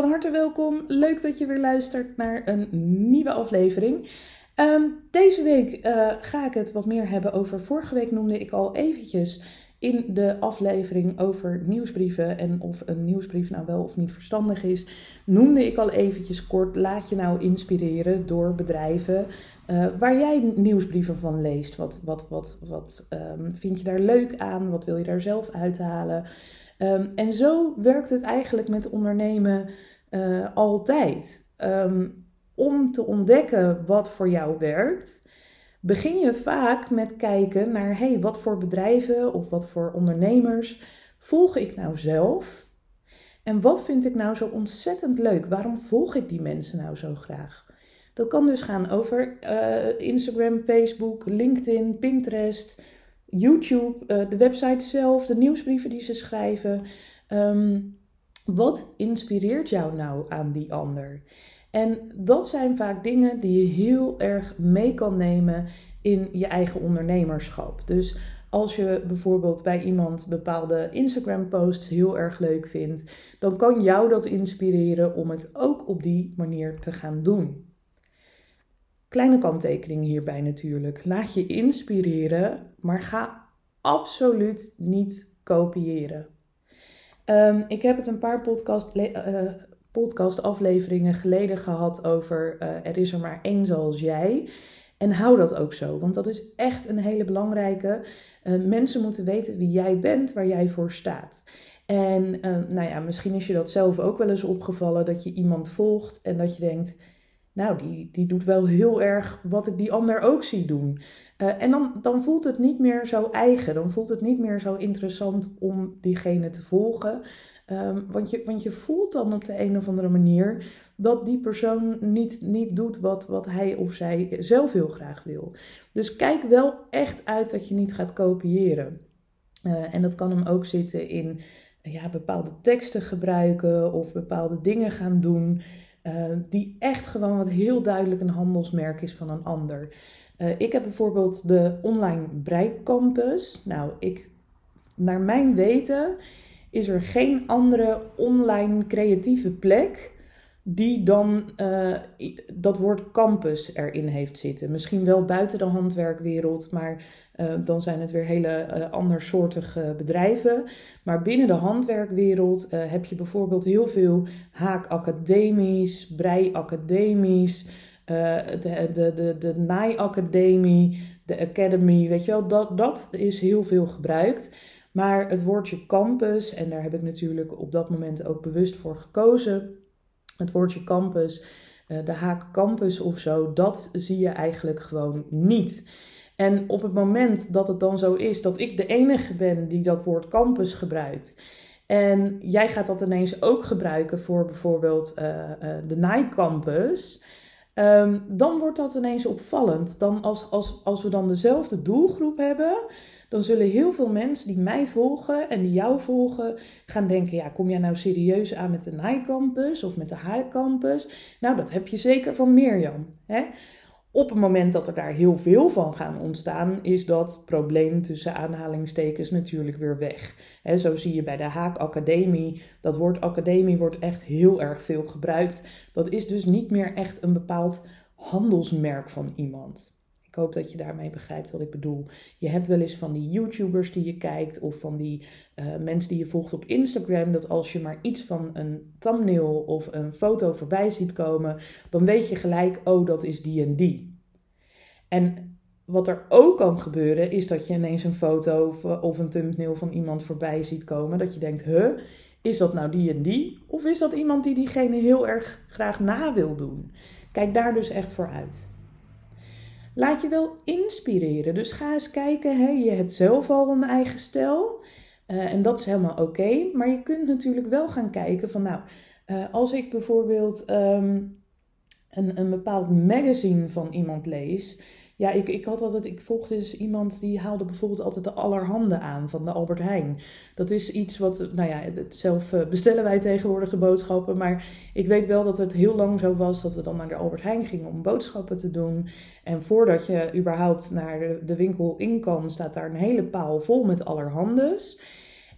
Van harte welkom. Leuk dat je weer luistert naar een nieuwe aflevering. Ehm, deze week eh, ga ik het wat meer hebben over. Vorige week noemde ik al eventjes in de aflevering over nieuwsbrieven en of een nieuwsbrief nou wel of niet verstandig is, noemde ik al eventjes kort, laat je nou inspireren door bedrijven uh, waar jij nieuwsbrieven van leest. Wat, wat, wat, wat um, vind je daar leuk aan? Wat wil je daar zelf uithalen? Um, en zo werkt het eigenlijk met ondernemen uh, altijd. Um, om te ontdekken wat voor jou werkt, begin je vaak met kijken naar hey, wat voor bedrijven of wat voor ondernemers volg ik nou zelf? En wat vind ik nou zo ontzettend leuk? Waarom volg ik die mensen nou zo graag? Dat kan dus gaan over uh, Instagram, Facebook, LinkedIn, Pinterest, YouTube, uh, de website zelf, de nieuwsbrieven die ze schrijven. Um, wat inspireert jou nou aan die ander? En dat zijn vaak dingen die je heel erg mee kan nemen in je eigen ondernemerschap. Dus als je bijvoorbeeld bij iemand bepaalde Instagram-posts heel erg leuk vindt, dan kan jou dat inspireren om het ook op die manier te gaan doen. Kleine kanttekening hierbij natuurlijk. Laat je inspireren, maar ga absoluut niet kopiëren. Um, ik heb het een paar podcast, uh, podcastafleveringen geleden gehad over uh, er is er maar één zoals jij. En hou dat ook zo, want dat is echt een hele belangrijke. Uh, mensen moeten weten wie jij bent, waar jij voor staat. En uh, nou ja, misschien is je dat zelf ook wel eens opgevallen dat je iemand volgt en dat je denkt, nou, die, die doet wel heel erg wat ik die ander ook zie doen. En dan, dan voelt het niet meer zo eigen, dan voelt het niet meer zo interessant om diegene te volgen. Um, want, je, want je voelt dan op de een of andere manier dat die persoon niet, niet doet wat, wat hij of zij zelf heel graag wil. Dus kijk wel echt uit dat je niet gaat kopiëren. Uh, en dat kan hem ook zitten in ja, bepaalde teksten gebruiken of bepaalde dingen gaan doen. Uh, die echt gewoon wat heel duidelijk een handelsmerk is van een ander. Uh, ik heb bijvoorbeeld de online Breikcampus. Nou, ik, naar mijn weten is er geen andere online creatieve plek die dan uh, dat woord campus erin heeft zitten. Misschien wel buiten de handwerkwereld, maar uh, dan zijn het weer hele uh, andersoortige bedrijven. Maar binnen de handwerkwereld heb je bijvoorbeeld heel veel haakacademies, breiacademies, de, de, de, de naaiacademie, de academy, weet je wel, dat, dat is heel veel gebruikt. Maar het woordje campus, en daar heb ik natuurlijk op dat moment ook bewust voor gekozen. Het woordje campus, eh, de haak campus of zo, dat zie je eigenlijk gewoon niet. En op het moment dat het dan zo is dat ik de enige ben die dat woord campus gebruikt. En jij gaat dat ineens ook gebruiken voor bijvoorbeeld uh, uh, de Nike Campus. Um, dan wordt dat ineens opvallend. Dan als, als, als we dan dezelfde doelgroep hebben, dan zullen heel veel mensen die mij volgen en die jou volgen gaan denken: ja, kom jij nou serieus aan met de Nike Campus of met de High Campus? Nou, dat heb je zeker van Mirjam. Hè? Op het moment dat er daar heel veel van gaan ontstaan, is dat probleem tussen aanhalingstekens natuurlijk weer weg. Zo zie je bij de Haak Academie, dat woord academie wordt echt heel erg veel gebruikt. Dat is dus niet meer echt een bepaald handelsmerk van iemand. Hoop dat je daarmee begrijpt wat ik bedoel. Je hebt wel eens van die YouTubers die je kijkt of van die uh, mensen die je volgt op Instagram, dat als je maar iets van een thumbnail of een foto voorbij ziet komen, dan weet je gelijk, oh, dat is die en die. En wat er ook kan gebeuren, is dat je ineens een foto of een thumbnail van iemand voorbij ziet komen, dat je denkt, huh, is dat nou die en die? Of is dat iemand die diegene heel erg graag na wil doen? Kijk daar dus echt voor uit. Laat je wel inspireren. Dus ga eens kijken. Hè? Je hebt zelf al een eigen stijl. en dat is helemaal oké. maar je kunt natuurlijk wel gaan kijken van nou, als ik bijvoorbeeld ehm, een, een bepaald magazine van iemand lees ja, ik, ik had altijd, ik volgde dus iemand die haalde bijvoorbeeld altijd de allerhande aan van de Albert Heijn. Dat is iets wat, nou ja, zelf eh, bestellen wij tegenwoordig de boodschappen. Maar ik weet wel dat het heel lang zo was dat we dan naar de Albert Heijn gingen om boodschappen te doen. En voordat je überhaupt naar de, winkel in kan, staat daar een hele paal vol met allerhandes.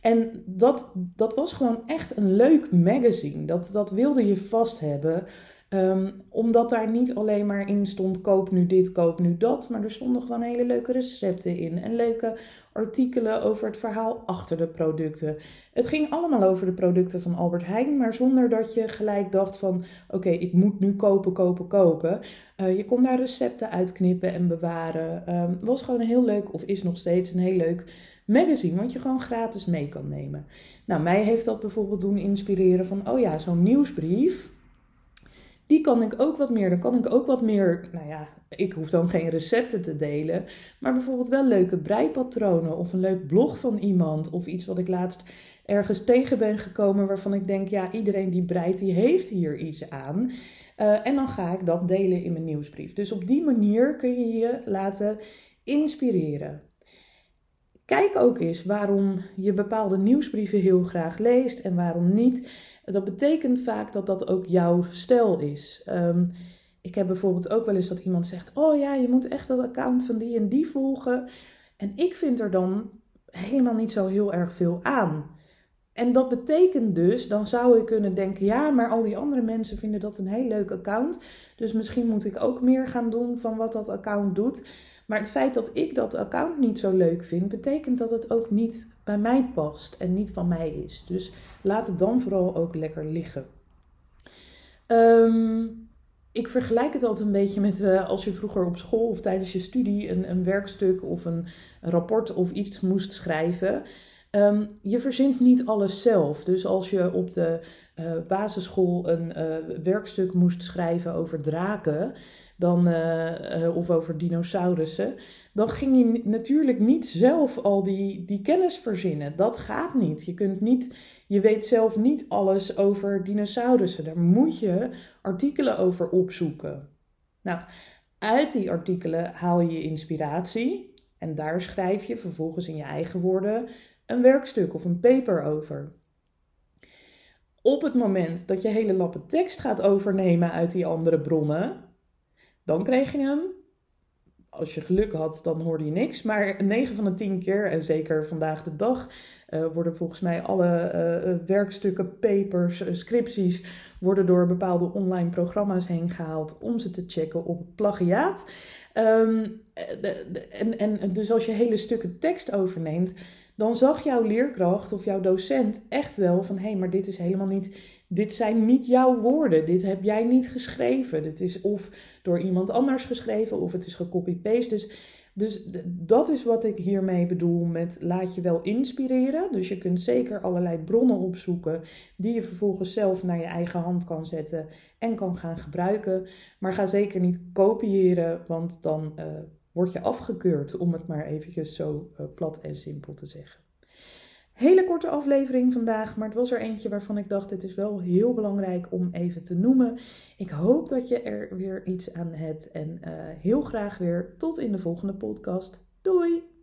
En dat, dat was gewoon echt een leuk magazine. Dat, dat wilde je vast hebben. Um, omdat daar niet alleen maar in stond: koop nu dit, koop nu dat. Maar er stonden gewoon hele leuke recepten in. En leuke artikelen over het verhaal achter de producten. Het ging allemaal over de producten van Albert Heijn. Maar zonder dat je gelijk dacht: van oké, ik moet nu kopen, kopen, kopen. Uh, je kon daar recepten uitknippen en bewaren. Um, was gewoon een heel leuk, of is nog steeds een heel leuk magazine. Wat je gewoon gratis mee kan nemen. Nou, mij heeft dat bijvoorbeeld doen inspireren van: oh ja, zo'n nieuwsbrief die kan ik ook wat meer. Dan kan ik ook wat meer, nou ja, ik hoef dan geen recepten te delen, maar bijvoorbeeld wel leuke breipatronen of een leuk blog van iemand of iets wat ik laatst ergens tegen ben gekomen waarvan ik denk, ja, iedereen die breidt, die heeft hier iets aan. Uh, en dan ga ik dat delen in mijn nieuwsbrief. Dus op die manier kun je je laten inspireren. Kijk ook eens waarom je bepaalde nieuwsbrieven heel graag leest en waarom niet. Dat betekent vaak dat dat ook jouw stijl is. Ehm, ik heb bijvoorbeeld ook wel eens dat iemand zegt: Oh ja, je moet echt dat account van die en die volgen. En ik vind er dan helemaal niet zo heel erg veel aan. En dat betekent dus, dan zou ik kunnen denken: ja, maar al die andere mensen vinden dat een heel leuk account. Dus misschien moet ik ook meer gaan doen van wat dat account doet. Maar het feit dat ik dat account niet zo leuk vind, betekent dat het ook niet bij mij past en niet van mij is. Dus laat het dan vooral ook lekker liggen. Ehm, ik vergelijk het altijd een beetje met uh, als je vroeger op school of tijdens je studie een, een werkstuk of een, rapport of iets moest schrijven. Um, je verzint niet alles zelf. Dus als je op de uh, basisschool een uh, werkstuk moest schrijven over draken dan, uh, of over dinosaurussen, dan ging je natuurlijk niet zelf al die, die kennis verzinnen. Dat gaat niet. Je, kunt niet. je weet zelf niet alles over dinosaurussen. Daar moet je artikelen over opzoeken. Nou, uit die artikelen haal je inspiratie en daar schrijf je vervolgens in je eigen woorden een werkstuk of een paper over. Op het moment dat je hele lappen tekst gaat overnemen uit die andere bronnen, dan krijg je hem. Als je geluk had, dan hoorde je niks. Maar 9 van de 10 keer, en zeker vandaag de dag, uh, worden volgens mij alle uh, werkstukken, papers, scripties, worden door bepaalde online programma's heen gehaald om ze te checken op plagiaat. En, en dus als je hele stukken tekst overneemt, dan zag jouw leerkracht of jouw docent echt wel van hé, hey, maar dit is helemaal niet, dit zijn niet jouw woorden, dit heb jij niet geschreven. Dit is of door iemand anders geschreven of het is gecopy-paste. Dus, dus dat is wat ik hiermee bedoel met laat je wel inspireren. Dus je kunt zeker allerlei bronnen opzoeken die je vervolgens zelf naar je eigen hand kan zetten en kan gaan gebruiken. Maar ga zeker niet kopiëren, want dan. Uh, word je afgekeurd, om het maar eventjes zo uh, plat en simpel te zeggen. Hele korte aflevering vandaag, maar het was er eentje waarvan ik dacht: dit is wel heel belangrijk om even te noemen. Ik hoop dat je er weer iets aan hebt en uh, heel graag weer tot in de volgende podcast. Doei!